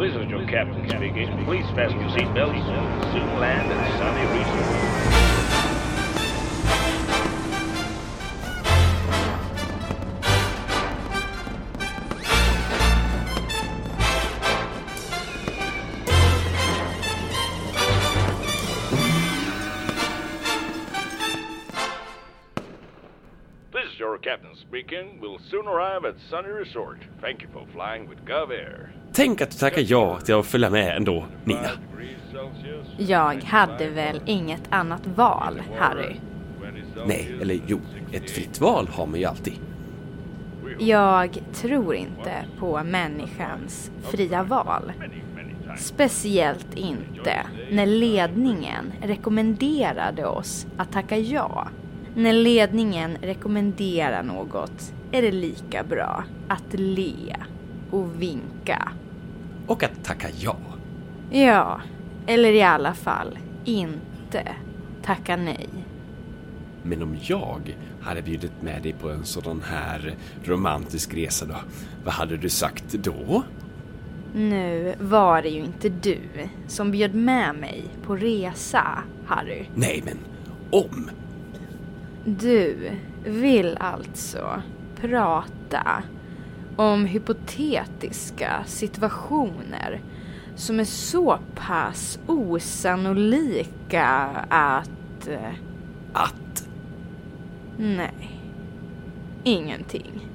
This is your captain speaking. Please fasten your seatbelts. Soon land at Sunny Resort. Soon arrive at Sunny Resort. Thank you for flying with Gov Air. Tänk att du tackar ja till att följa med ändå, Nina. Jag hade väl inget annat val, Harry. 20 Nej, eller jo, ett fritt val har man ju alltid. Jag tror inte på människans fria val. Speciellt inte när ledningen rekommenderade oss att tacka ja. När ledningen rekommenderar något är det lika bra att le och vinka. Och att tacka ja. Ja, eller i alla fall inte tacka nej. Men om jag hade bjudit med dig på en sådan här romantisk resa då, vad hade du sagt då? Nu var det ju inte du som bjöd med mig på resa, Harry. Nej, men om. Du vill alltså prata om hypotetiska situationer som är så pass osannolika att... eh, Att. Nej. Ingenting.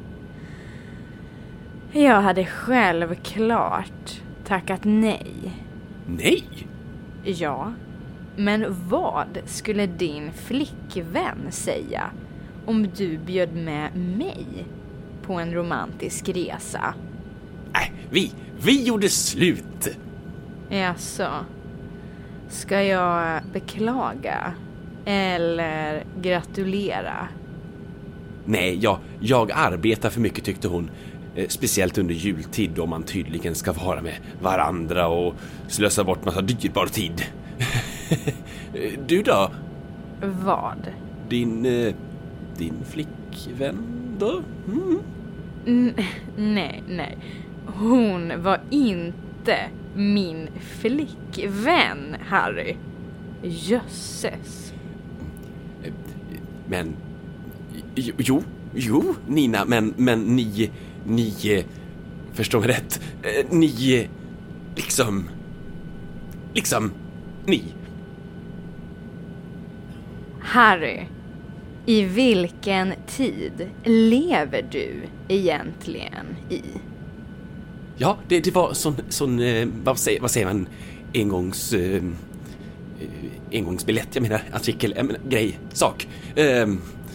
Jag hade självklart tackat nej. Nej! Ja, men vad skulle din flickvän säga om du bjöd med mig på en romantisk resa? Nej, vi, vi gjorde slut. Jaså, ska jag beklaga eller gratulera? Nej, jag, jag arbetar för mycket tyckte hon. Eh, Speciellt under jultid då man tydligen ska vara med varandra och slösa bort massa dyrbar tid. Du då? Vad? Din... Eh, din flickvän då? Mm. Nej, nej. Hon var inte min flickvän, Harry. Jösses. Men... Jo, jo, Nina, men, men ni... Ni... eh, Förstå mig rätt. Eh, Ni... Liksom... Liksom... Ni. Harry, i vilken tid lever du egentligen i? Ja, det, det var sån... sån eh, vad, säger, vad säger man? Engångs... Eh, eh, engångsbiljett, jag menar artikel, jag menar grej, sak. Eh,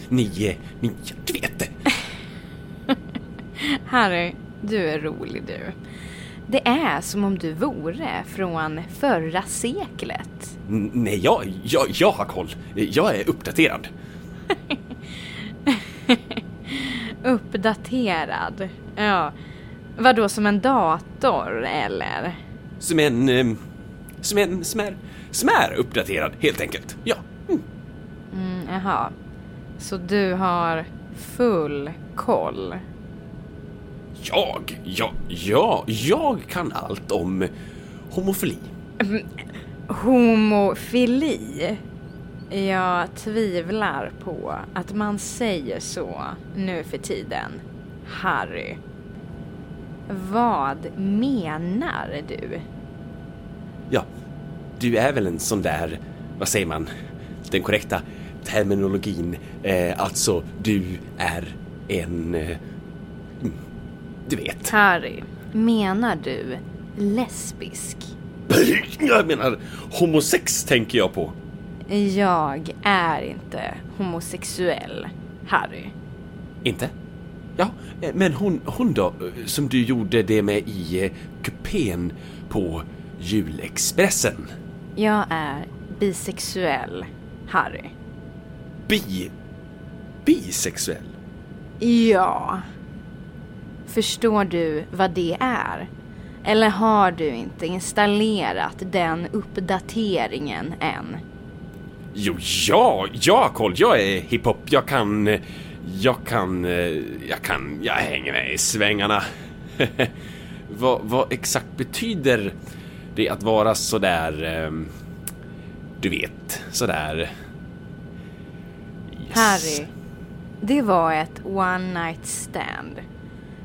ni... eh, Ni... Du vet. Harry, du är rolig du. Det är som om du vore från förra seklet. Nej, jag, jag, jag har koll. Jag är uppdaterad. Uppdaterad. Ja. Vad då som en dator eller? Som en... eh, Som en... Som är, som är uppdaterad, helt enkelt. Ja. Mm. Mm, jaha. Så du har full koll? Jag? Ja, ja, jag kan allt om homofili. Homofili? Jag tvivlar på att man säger så nu för tiden. Harry. Vad menar du? Ja, du är väl en sån där, vad säger man, den korrekta terminologin. Eh, alltså, du är en... Eh, mm, du vet. Harry, menar du lesbisk? Jag menar, homosex tänker jag på. Jag är inte homosexuell, Harry. Inte? Ja, men hon, hon då, som du gjorde det med i eh, kupén på julexpressen. Jag är bisexuell, Harry. Bi... Bisexuell? Ja. Förstår du vad det är? Eller har du inte installerat den uppdateringen än? Jo, ja, jag har koll. Jag är hiphop. Jag kan... Jag kan... Jag kan... Jag hänger med i svängarna. vad, vad exakt betyder det att vara sådär... ehm, du vet, sådär... Yes. Harry, det var ett one night stand.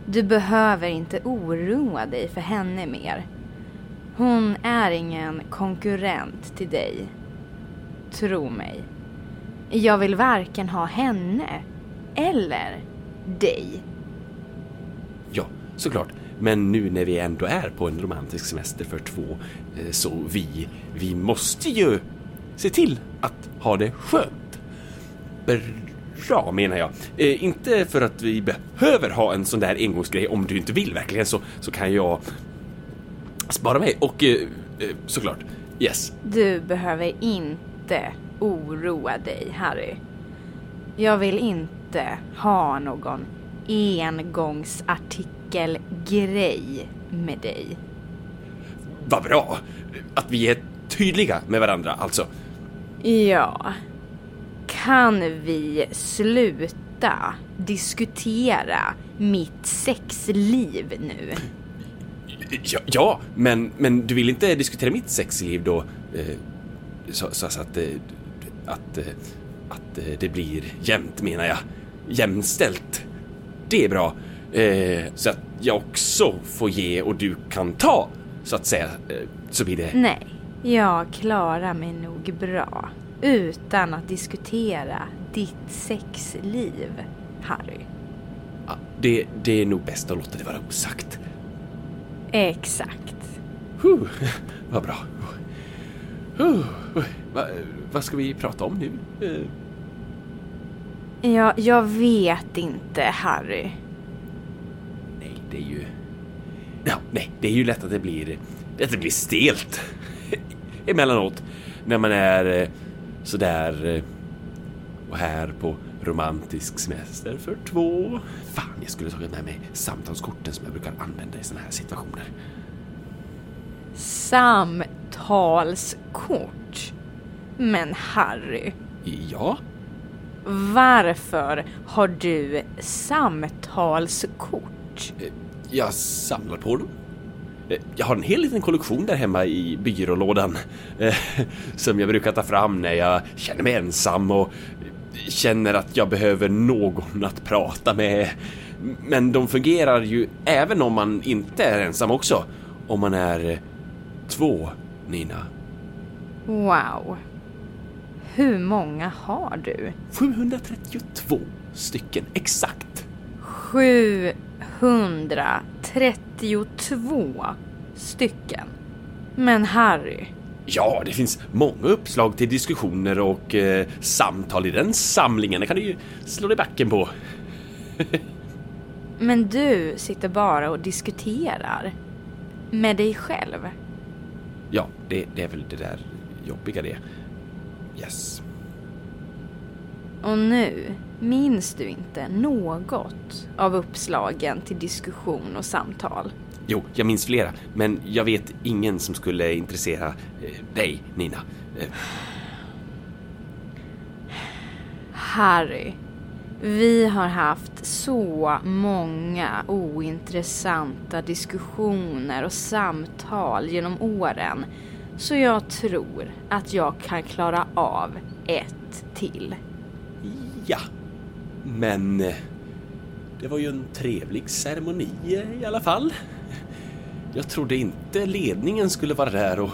Du behöver inte oroa dig för henne mer. Hon är ingen konkurrent till dig. Tro mig. Jag vill varken ha henne eller dig. Ja, såklart. Men nu när vi ändå är på en romantisk semester för två, eh, så vi, vi måste ju se till att ha det skönt. Bra menar jag. Eh, inte för att vi behöver ha en sån där engångsgrej om du inte vill verkligen så, så kan jag spara mig och eh, eh, såklart, yes. Du behöver inte oroa dig, Harry. Jag vill inte ha någon engångsartikelgrej med dig. Vad bra! Att vi är tydliga med varandra alltså. Ja. Kan vi sluta diskutera mitt sexliv nu? Ja, ja men, men du vill inte diskutera mitt sexliv då? Eh, så, så, så att, att, eh, att eh, det blir jämnt menar jag. Jämställt. Det är bra. Så att jag också får ge och du kan ta, så att säga. Så blir det... Nej, jag klarar mig nog bra utan att diskutera ditt sexliv, Harry. Ja, det, det är nog bäst att låta det vara osagt. Exakt. Huh, vad bra. Huh, va, vad ska vi prata om nu? Eh, Ja, jag vet inte, Harry. nej, det är ju... Ja, nej, det är ju lätt att det blir... Att det blir stelt. Emellanåt. När man är eh, sådär... eh, Och här på romantisk semester för två. Fan, jag skulle tagit med mig samtalskorten som jag brukar använda i såna här situationer. Samtalskort. Men Harry, Ja, varför har du samtalskort? Jag samlar på dem. Eh, Jag har en hel liten kollektion där hemma i byrålådan eh, som jag brukar ta fram när jag känner mig ensam och känner att jag behöver någon att prata med. Men de fungerar ju även om man inte är ensam också. Om man är eh, två, Nina. Wow. Hur många har du? 732 stycken exakt. 732 stycken. Men Harry, Ja, det finns många uppslag till diskussioner och eh, samtal i den samlingen. Det kan du ju slå dig backen på. men du sitter bara och diskuterar. Med dig själv. Ja, det, det är väl det där jobbiga det. Yes. Och nu minns du inte något av uppslagen till diskussion och samtal. Jo, jag minns flera, men jag vet ingen som skulle intressera eh, dig, Nina. Eh, Harry, vi har haft så många ointressanta diskussioner och samtal genom åren så jag tror att jag kan klara av ett till. ja, men eh, det var ju en trevlig ceremoni eh, i alla fall. Jag trodde inte ledningen skulle vara där och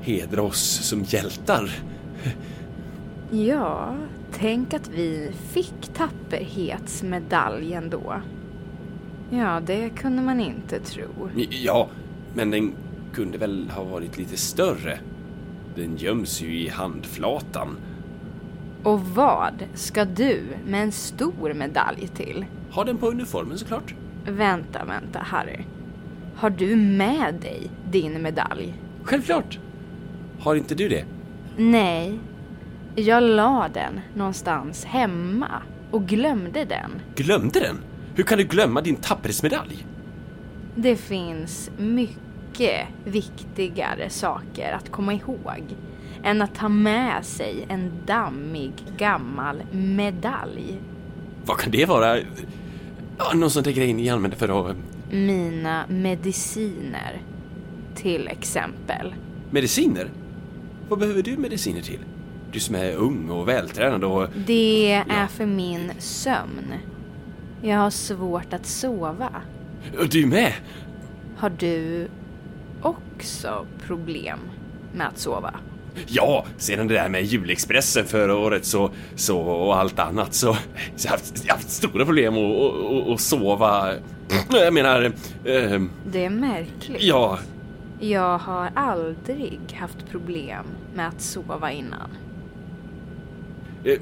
hedra oss som hjältar. Ja, tänk att vi fick tapperhetsmedaljen då. Ja, det kunde man inte tro. Ja, men den kunde väl ha varit lite större. Den göms ju i handflatan. Och vad ska du med en stor medalj till? Ha den på uniformen såklart. Vänta, vänta, Harry. Har du med dig din medalj? Självklart. Har inte du det? Nej, jag la den någonstans hemma och glömde den. Glömde den? Hur kan du glömma din tapperhetsmedalj? Det finns mycket viktigare saker att komma ihåg än att ta med sig en dammig gammal medalj. Vad kan det vara? Någon sån där grej ni använder för att... Mina mediciner, till exempel. Mediciner? Vad behöver du mediciner till? Du som är ung och vältränad och... Det är Ja. för min sömn. Jag har svårt att sova. Du med! Har du också problem med att sova? Ja, sedan det där med julexpressen förra året så, så och allt annat så, så jag har haft, jag haft stora problem att sova. Jag menar, eh, Det är märkligt. ja, Jag har aldrig haft problem med att sova innan. eh,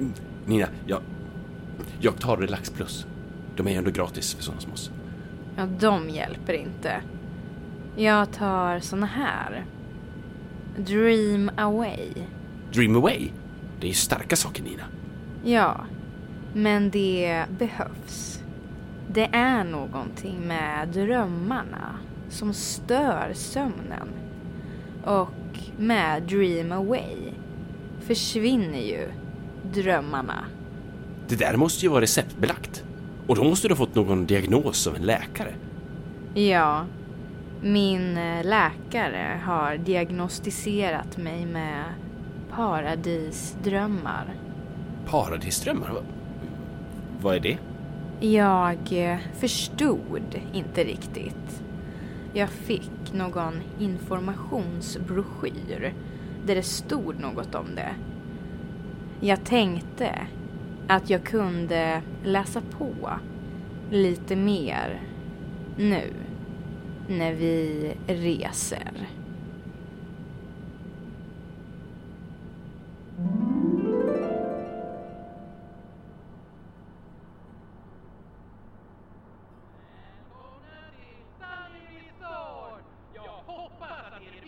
Nina, jag, jag tar Relax Plus. De är ju ändå gratis för sådana som oss. Ja, de hjälper inte. Jag tar såna här. Dream away. Dream Away, det är ju starka saker Nina. Ja, men det behövs. Det är någonting med drömmarna som stör sömnen. Och med Dream Away försvinner ju drömmarna. Det där måste ju vara receptbelagt. Och då måste du ha fått någon diagnos av en läkare. Ja, min eh, läkare har diagnostiserat mig med paradisdrömmar. Paradisdrömmar? Vad, vad är det? Jag eh, förstod inte riktigt. Jag fick någon informationsbroschyr där det stod något om det. Jag tänkte att jag kunde läsa på lite mer nu när vi reser. Välkomna till Jag hoppas att er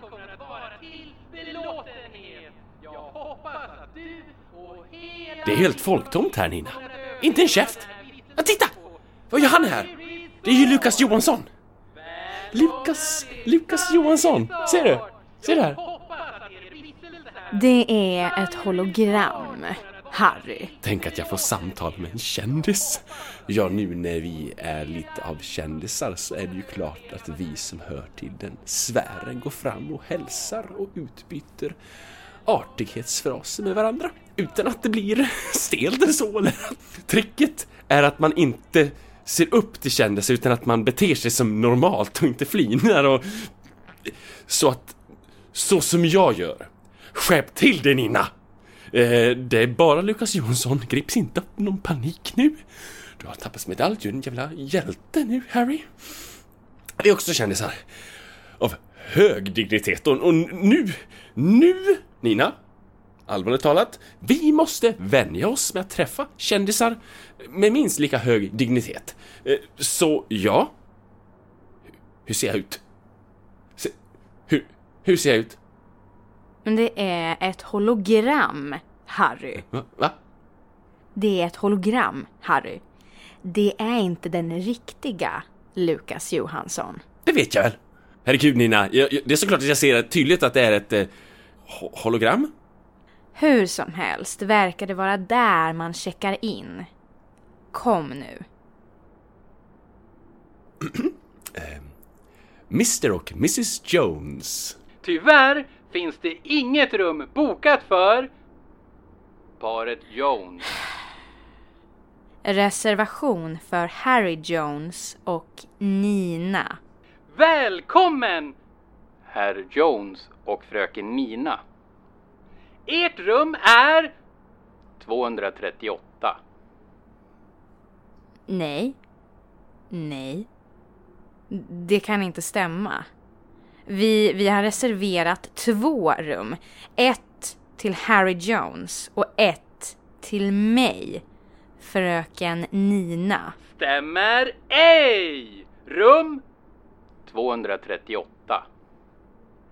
på kommer att vara till belåtenhet. Jag hoppas att du och hela... Det är helt folktomt här Nina. Inte en käft! Vad gör han här? Det är ju Lukas Johansson! Lukas, Lukas Johansson! Ser du? Ser du här? Det är ett hologram, Harry. Tänk att jag får samtal med en kändis. Ja, nu när vi är lite av kändisar så är det ju klart att vi som hör till den sfären går fram och hälsar och utbyter artighetsfraser med varandra. Utan att det blir stelt eller så. Eller. Tricket är att man inte ser upp till kändisar utan att man beter sig som normalt och inte flinar och... Så att... Så som jag gör. Skärp till dig Nina! Eh, det är bara Lukas Jonsson, grips inte av någon panik nu. Du har tappat medalj, du är en jävla hjälte nu, Harry. Vi är också kändisar. Av hög dignitet och, och nu, nu, Nina, allvarligt talat, vi måste vänja oss med att träffa kändisar med minst lika hög dignitet. Eh, så ja, hur ser jag ut? Se, hur, hur ser jag ut? Men det är ett hologram, Harry. Va? Va? Det är ett hologram, Harry. Det är inte den riktiga Lukas Johansson. Det vet jag väl. Herregud Nina, jag, jag, det är såklart att jag ser tydligt att det är ett eh, ho- hologram. Hur som helst verkar det vara där man checkar in. Kom nu. Mr och Mrs Jones. Tyvärr finns det inget rum bokat för paret Jones. Reservation för Harry Jones och Nina. Välkommen! Herr Jones och fröken Nina. Ert rum är 238. Nej. Nej. Det kan inte stämma. Vi, vi har reserverat två rum. Ett till Harry Jones och ett till mig, fröken Nina. Stämmer ej! Rum 238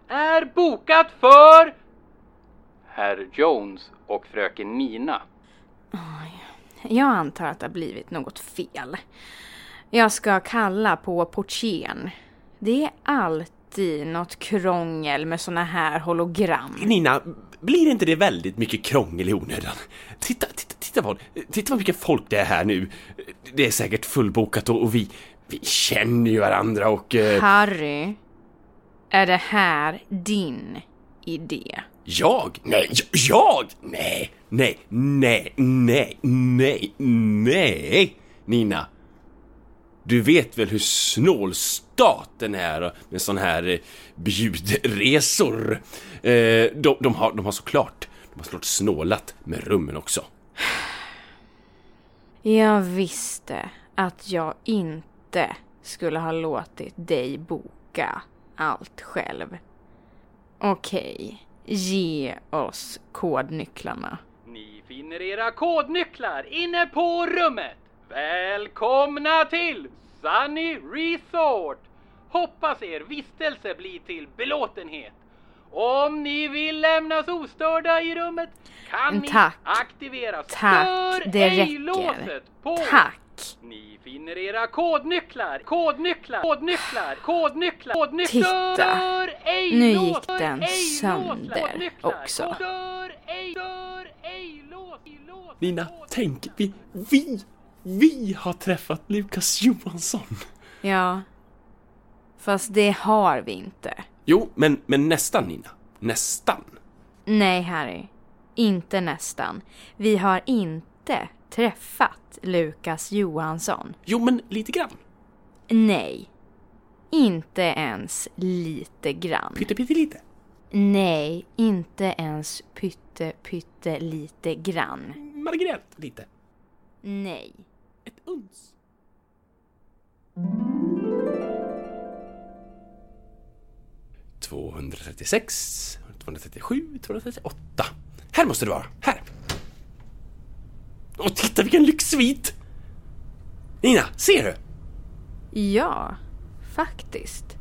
är bokat för Herr Jones och fröken Nina. Jag antar att det har blivit något fel. Jag ska kalla på portieren. Det är alltid något krångel med såna här hologram. Nina, blir inte det väldigt mycket krångel i onödan? Titta, titta, titta. titta vad, titta vad mycket folk det är här nu. Det är säkert fullbokat och, och vi, vi känner ju varandra och... eh, Harry, är det här din idé? Jag? Nej, jag- Nej, nej, nej, nej, nej, nej! Nina, du vet väl hur snål staten är med sån här eh, bjudresor? Eh, de, de, har, de har såklart, de har såklart snålat med rummen också. Jag visste att jag inte skulle ha låtit dig boka allt själv. Okej, ge oss kodnycklarna. Ni finner era kodnycklar inne på rummet. Välkomna till Sunny Resort! Hoppas er vistelse blir till belåtenhet. Om ni vill lämnas ostörda i rummet kan ni Tack. aktivera Tack, stör det ej räcker. låset på Tack! Ni finner era kodnycklar, kodnycklar, kodnycklar, kodnycklar, kodnycklar. Titta, nu gick den sönder också. Nina, tänk, vi, vi, vi har träffat Lukas Johansson. Ja. Fast det har vi inte. Jo, men, men nästan Nina. Nästan. Nej, Harry. Inte nästan. Vi har inte träffat Lukas Johansson. Jo, men lite grann. Nej. Inte ens lite grann. Pytte, pytte lite. Nej, inte ens pytte, pytte lite grann. Marginellt lite. Nej. Ett uns. ...236, 237, 238. Här måste det vara. Här! Och titta vilken lyxsvit! Nina, ser du? Ja, faktiskt.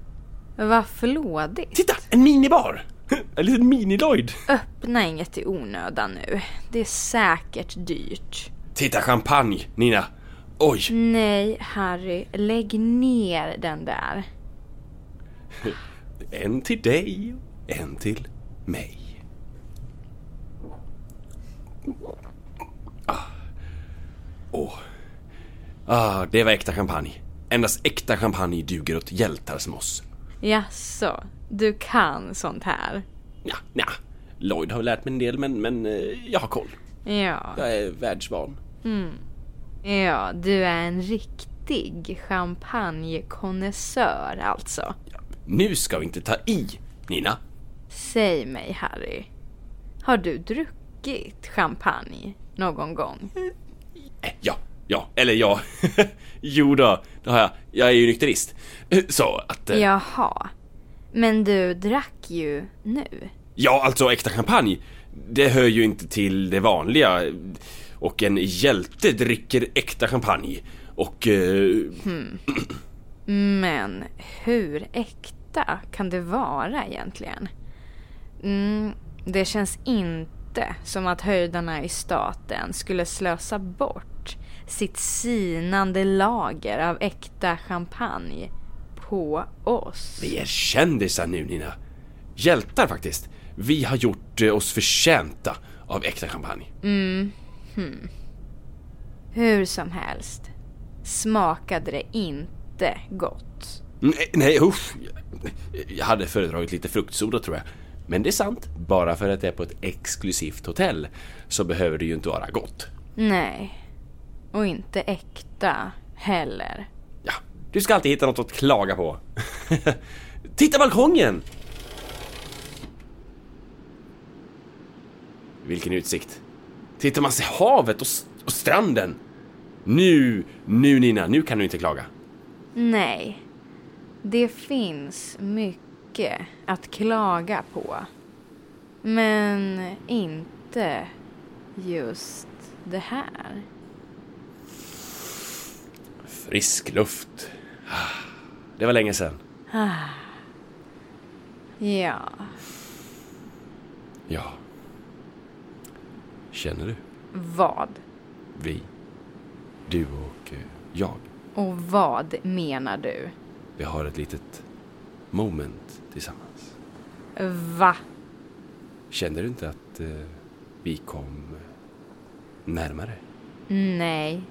Vad flådigt. Titta! En minibar! En liten mini-Lloyd. Öppna inget i onödan nu. Det är säkert dyrt. Titta champagne, Nina. Oj! Nej, Harry. Lägg ner den där. En till dig, en till mig. Åh. Ah, det var äkta champagne. Endast äkta champagne duger åt hjältar som oss. Jaså, du kan sånt här? Ja, ja. Lloyd har lärt mig en del men, men eh, jag har koll. Ja, Jag är världsvan. ja, du är en riktig champagnekonnässör alltså. Nu ska vi inte ta i, Nina. Säg mig, Harry. Har du druckit champagne någon gång? Ja, ja, eller ja. jo då, det har jag. Jag är ju nykterist. Så att... eh, Jaha. Men du drack ju nu. Ja, alltså äkta champagne. Det hör ju inte till det vanliga. Och en hjälte dricker äkta champagne. Och... Eh, Men hur äkta kan det vara egentligen? Mm, det känns inte som att höjdarna i staten skulle slösa bort sitt sinande lager av äkta champagne på oss. vi är kändisar nu, Nina. Hjältar faktiskt. Vi har gjort eh, oss förtjänta av äkta champagne. Hur som helst smakade det inte gott. Nej, nej usch. Jag hade föredragit lite fruktsoda tror jag. Men det är sant. Bara för att det är på ett exklusivt hotell så behöver det ju inte vara gott. Nej, och inte äkta heller. Ja, du ska alltid hitta något att klaga på. Titta balkongen! Vilken utsikt. Titta man ser havet och, och stranden. Nu, nu Nina, nu kan du inte klaga. Nej, det finns mycket att klaga på. Men inte just det här. Frisk luft. Det var länge sedan. Ja, Ja. Känner du? vad? Vi. Du och eh, jag. Och vad menar du? Vi har ett litet moment tillsammans. Va? Kände du inte att eh, vi kom närmare? Nej.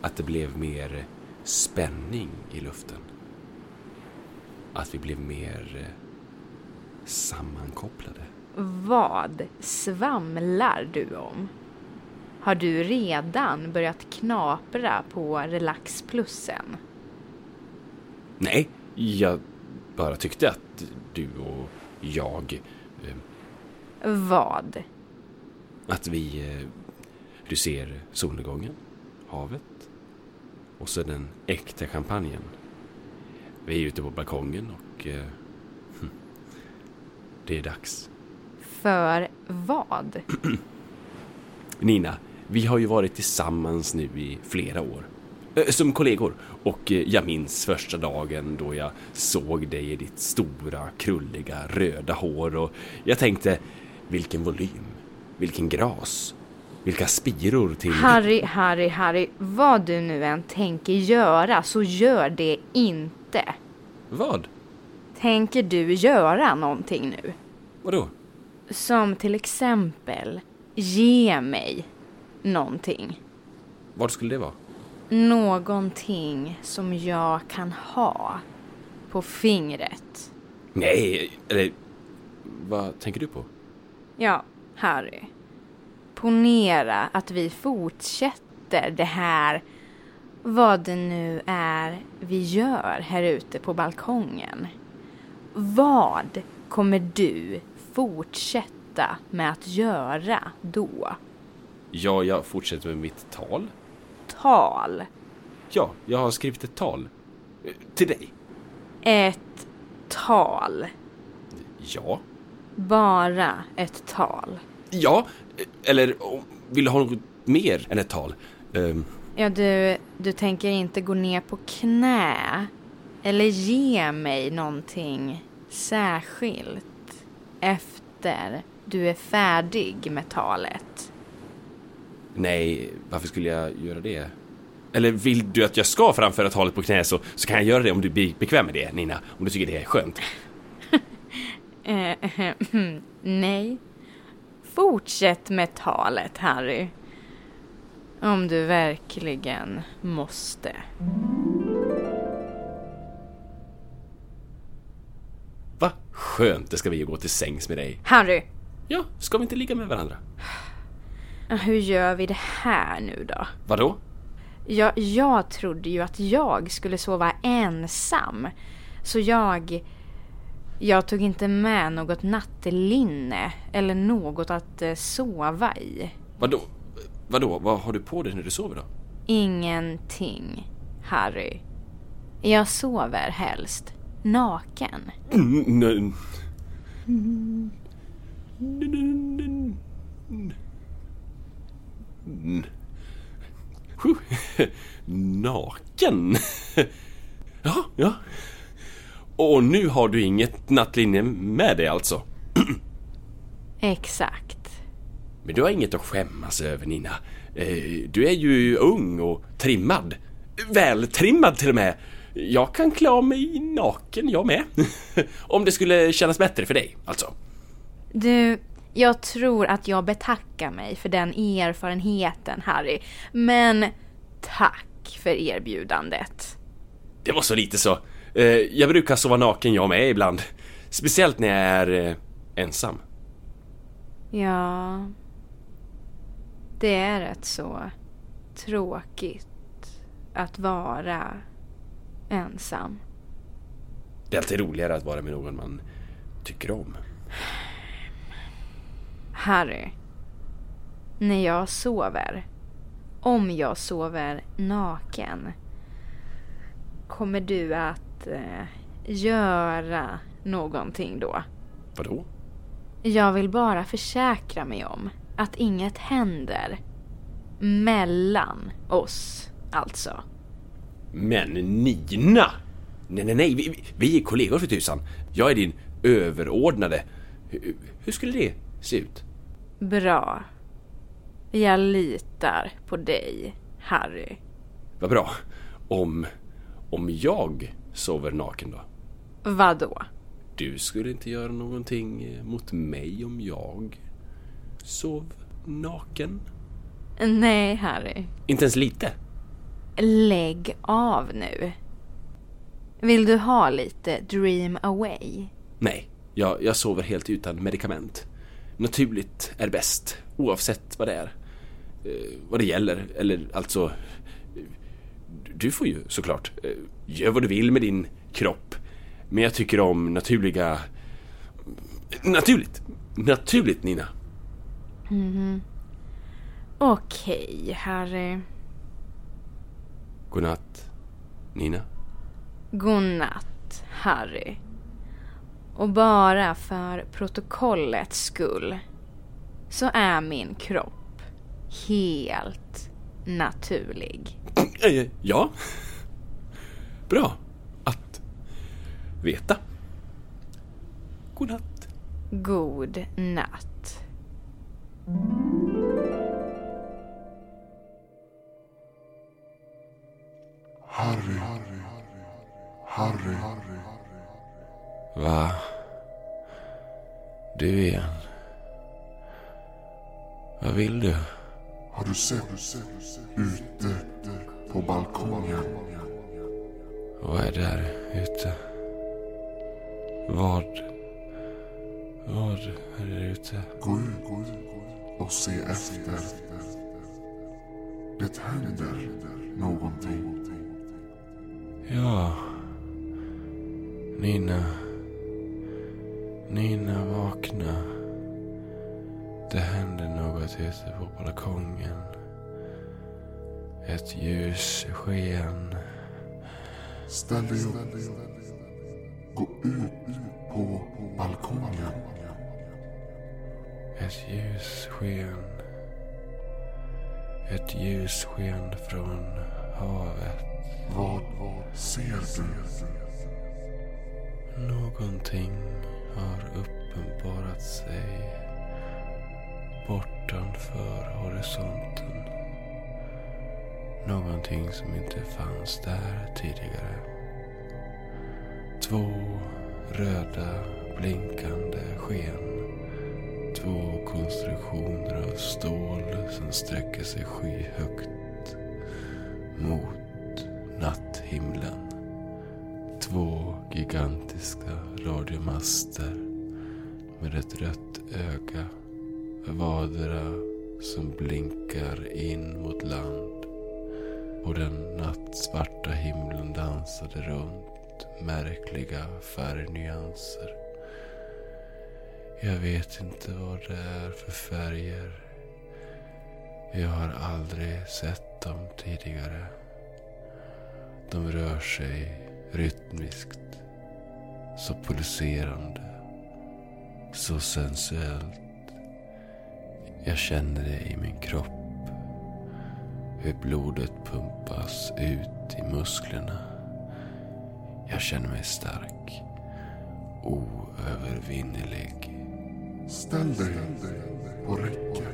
Att det blev mer spänning i luften. Att vi blev mer eh, sammankopplade. Vad svamlar du om? Har du redan börjat knapra på relaxplussen? Nej, jag bara tyckte att du och jag... Eh, Vad? att vi... Eh, du ser solnedgången, havet och så den äkta champagnen. Vi är ute på balkongen och... Eh, hm, det är dags. För vad? Nina, vi har ju varit tillsammans nu i flera år. Eh, Som kollegor. Och eh, jag minns första dagen då jag såg dig i ditt stora, krulliga, röda hår och jag tänkte, vilken volym, vilken gras, vilka spiror till... Harry, Harry, Harry, vad du nu än tänker göra så gör det inte. Vad? Tänker du göra någonting nu? Vadå? Som till exempel, ge mig någonting. Vad skulle det vara? Någonting som jag kan ha på fingret. Nej, eller vad tänker du på? Ja, Harry. Ponera att vi fortsätter det här, vad det nu är vi gör här ute på balkongen. Vad kommer du fortsätta med att göra då? Ja, jag fortsätter med mitt tal. Tal. Ja, jag har skrivit ett tal. Till dig. Ett tal. Ja. Bara ett tal. Ja, eller vill du ha något mer än ett tal? Ehm, Ja, du, du tänker inte gå ner på knä eller ge mig någonting särskilt efter du är färdig med talet? nej, varför skulle jag göra det? Eller vill du att jag ska framföra talet på knä så, så kan jag göra det om du blir bekväm med det, Nina. Om du tycker det är skönt. Eh, nej. Fortsätt med talet, Harry. Om du verkligen måste. Va? Skönt, det ska vi gå till sängs med dig. Harry! Ja, ska vi inte ligga med varandra? Hur gör vi det här nu då? Vadå? Jag, jag trodde ju att jag skulle sova ensam. Så jag... Jag tog inte med något nattlinne eller något att eh, sova i. Vadå? Vadå? Vad har du på dig när du sover då? Ingenting, Harry. Jag sover helst naken. Naken? Ja, ja. Och nu har du inget nattlinne med dig alltså? Exakt. Men du har inget att skämmas över Nina. Eh, Du är ju ung och trimmad. Vältrimmad till och med. Jag kan klä av mig naken jag med. Om det skulle kännas bättre för dig, alltså. Du, jag tror att jag betackar mig för den erfarenheten, Harry. Men tack för erbjudandet. Det var så lite så. Eh, Jag brukar sova naken jag med ibland. Speciellt när jag är eh, ensam. Ja, det är rätt så tråkigt att vara ensam. Det är alltid roligare att vara med någon man tycker om. Harry, när jag sover, om jag sover naken, kommer du att eh, göra någonting då? Vadå? Jag vill bara försäkra mig om att inget händer mellan oss, alltså. Men Nina! Nej, nej, nej, vi, vi är kollegor för tusan. Jag är din överordnade. Hur, hur skulle det se ut? Bra. Jag litar på dig, Harry. Vad bra. Om, om jag sover naken då? Vadå? Du skulle inte göra någonting eh, mot mig om jag sov naken? Nej, Harry. Inte ens lite? Lägg av nu. Vill du ha lite Dream Away? Nej, jag, jag sover helt utan medicament. Naturligt är bäst, oavsett vad det är. Eh, vad det gäller, eller alltså... Du får ju såklart eh, gör vad du vill med din kropp. Men jag tycker om naturliga... Naturligt! Naturligt, Nina. Okej, Harry. Godnatt, Nina. Godnatt, Harry. Och bara för protokollets skull så är min kropp helt naturlig. Eh, Ja. Bra att veta. Godnatt. God natt. Harry. Harry. Va? Du igen? Vad vill du? Du sett ute på balkongen? Vad är där ute? Vad? Vad är där ute? Gå ut och se efter. Det händer någonting. Ja. Nina. Nina, vakna. Det händer något ute på balkongen. Ett ljus sken. Ställ dig upp. Gå ut på balkongen. Ett ljus sken. Ett ljus sken från havet. Vad ser du? Någonting har uppenbarat sig bortanför horisonten. Någonting som inte fanns där tidigare. Två röda blinkande sken. Två konstruktioner av stål som sträcker sig skyhögt mot natthimlen. Två gigantiska radiomaster med ett rött öga vardera som blinkar in mot land. Och den nattsvarta himlen dansade runt märkliga färgnyanser. Jag vet inte vad det är för färger. Jag har aldrig sett dem tidigare. De rör sig rytmiskt, så pulserande, så sensuellt. Jag känner det i min kropp. Hur blodet pumpas ut i musklerna. Jag känner mig stark. Oövervinnerlig. Ställ dig på räcket.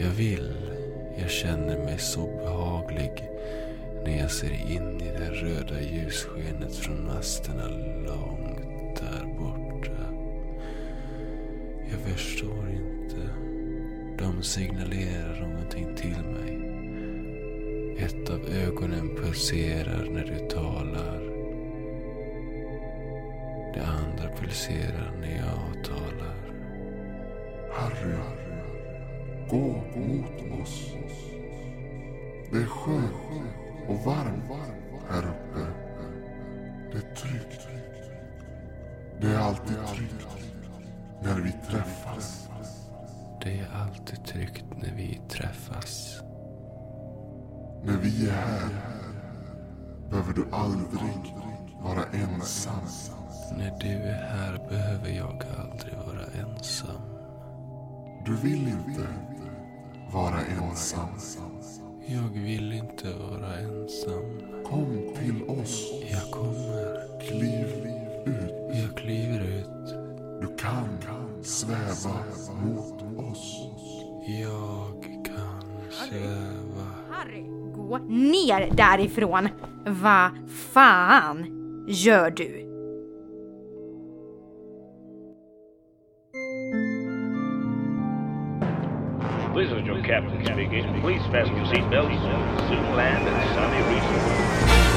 Jag vill. Jag känner mig så behaglig när jag ser in i det röda ljusskenet från masterna långt där borta. Jag förstår inte. De signalerar någonting till mig. Ett av ögonen pulserar när du talar. Det andra pulserar när jag talar. Harry, gå mot oss. Det är skönt och varmt vill inte vara ensam. Jag vill inte vara ensam. Kom till oss. Jag kommer. Kliv ut. Jag kliver ut. Du kan sväva mot oss. Jag kan sväva. Harry, gå ner därifrån! Vad fan gör du? Captain speaking. Please fasten your seatbelts soon land at Sunny Resort.